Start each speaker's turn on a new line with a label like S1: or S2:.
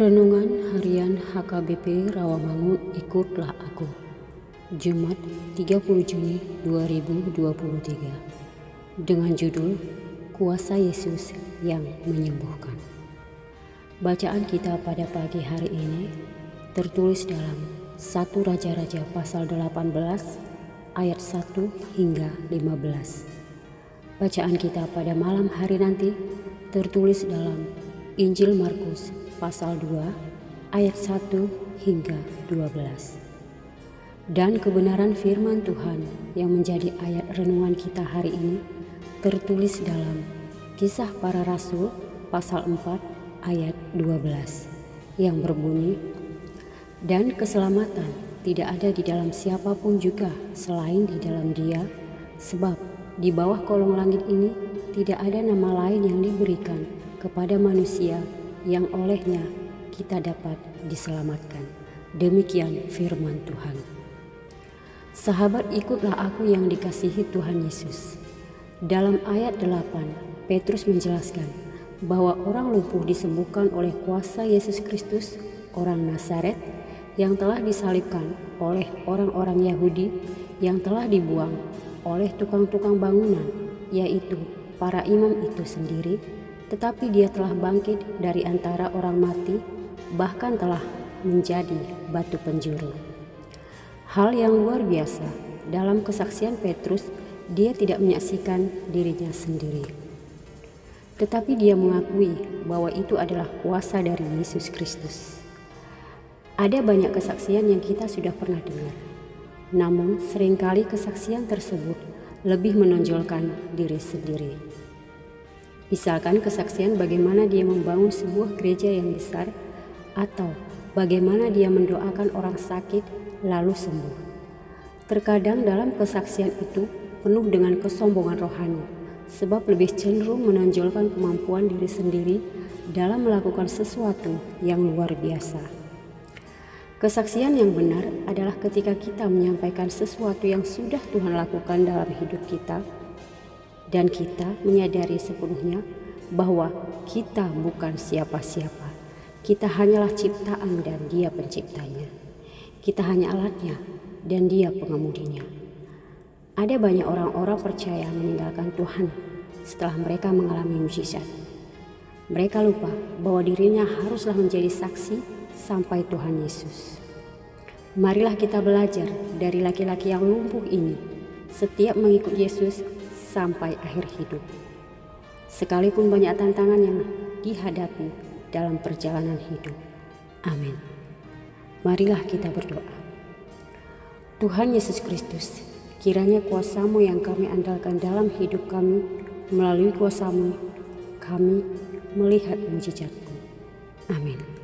S1: Renungan Harian HKBP Rawamangun Ikutlah Aku. Jumat 30 Juni 2023 Dengan judul Kuasa Yesus yang Menyembuhkan. Bacaan kita pada pagi hari ini tertulis dalam 1 Raja-Raja pasal 18 ayat 1 hingga 15 Bacaan kita pada malam hari nanti tertulis dalam Injil Markus pasal 2 ayat 1 hingga 12. Dan kebenaran firman Tuhan yang menjadi ayat renungan kita hari ini tertulis dalam Kisah Para Rasul pasal 4 ayat 12 yang berbunyi dan keselamatan tidak ada di dalam siapa pun juga selain di dalam Dia sebab di bawah kolong langit ini tidak ada nama lain yang diberikan kepada manusia yang olehnya kita dapat diselamatkan. Demikian firman Tuhan. Sahabat ikutlah aku yang dikasihi Tuhan Yesus. Dalam ayat 8, Petrus menjelaskan bahwa orang lumpuh disembuhkan oleh kuasa Yesus Kristus, orang Nazaret, yang telah disalibkan oleh orang-orang Yahudi yang telah dibuang oleh tukang-tukang bangunan, yaitu para imam itu sendiri tetapi dia telah bangkit dari antara orang mati, bahkan telah menjadi batu penjuru. Hal yang luar biasa dalam kesaksian Petrus, dia tidak menyaksikan dirinya sendiri, tetapi dia mengakui bahwa itu adalah kuasa dari Yesus Kristus. Ada banyak kesaksian yang kita sudah pernah dengar, namun sering kali kesaksian tersebut lebih menonjolkan diri sendiri. Misalkan kesaksian bagaimana dia membangun sebuah gereja yang besar atau bagaimana dia mendoakan orang sakit lalu sembuh. Terkadang dalam kesaksian itu penuh dengan kesombongan rohani sebab lebih cenderung menonjolkan kemampuan diri sendiri dalam melakukan sesuatu yang luar biasa. Kesaksian yang benar adalah ketika kita menyampaikan sesuatu yang sudah Tuhan lakukan dalam hidup kita dan kita menyadari sepenuhnya bahwa kita bukan siapa-siapa. Kita hanyalah ciptaan dan Dia penciptanya. Kita hanya alatnya dan Dia pengemudinya. Ada banyak orang-orang percaya meninggalkan Tuhan setelah mereka mengalami mujizat. Mereka lupa bahwa dirinya haruslah menjadi saksi sampai Tuhan Yesus. Marilah kita belajar dari laki-laki yang lumpuh ini. Setiap mengikut Yesus, sampai akhir hidup. Sekalipun banyak tantangan yang dihadapi dalam perjalanan hidup. Amin. Marilah kita berdoa. Tuhan Yesus Kristus, kiranya kuasamu yang kami andalkan dalam hidup kami, melalui kuasamu kami melihat mujizatmu. Amin.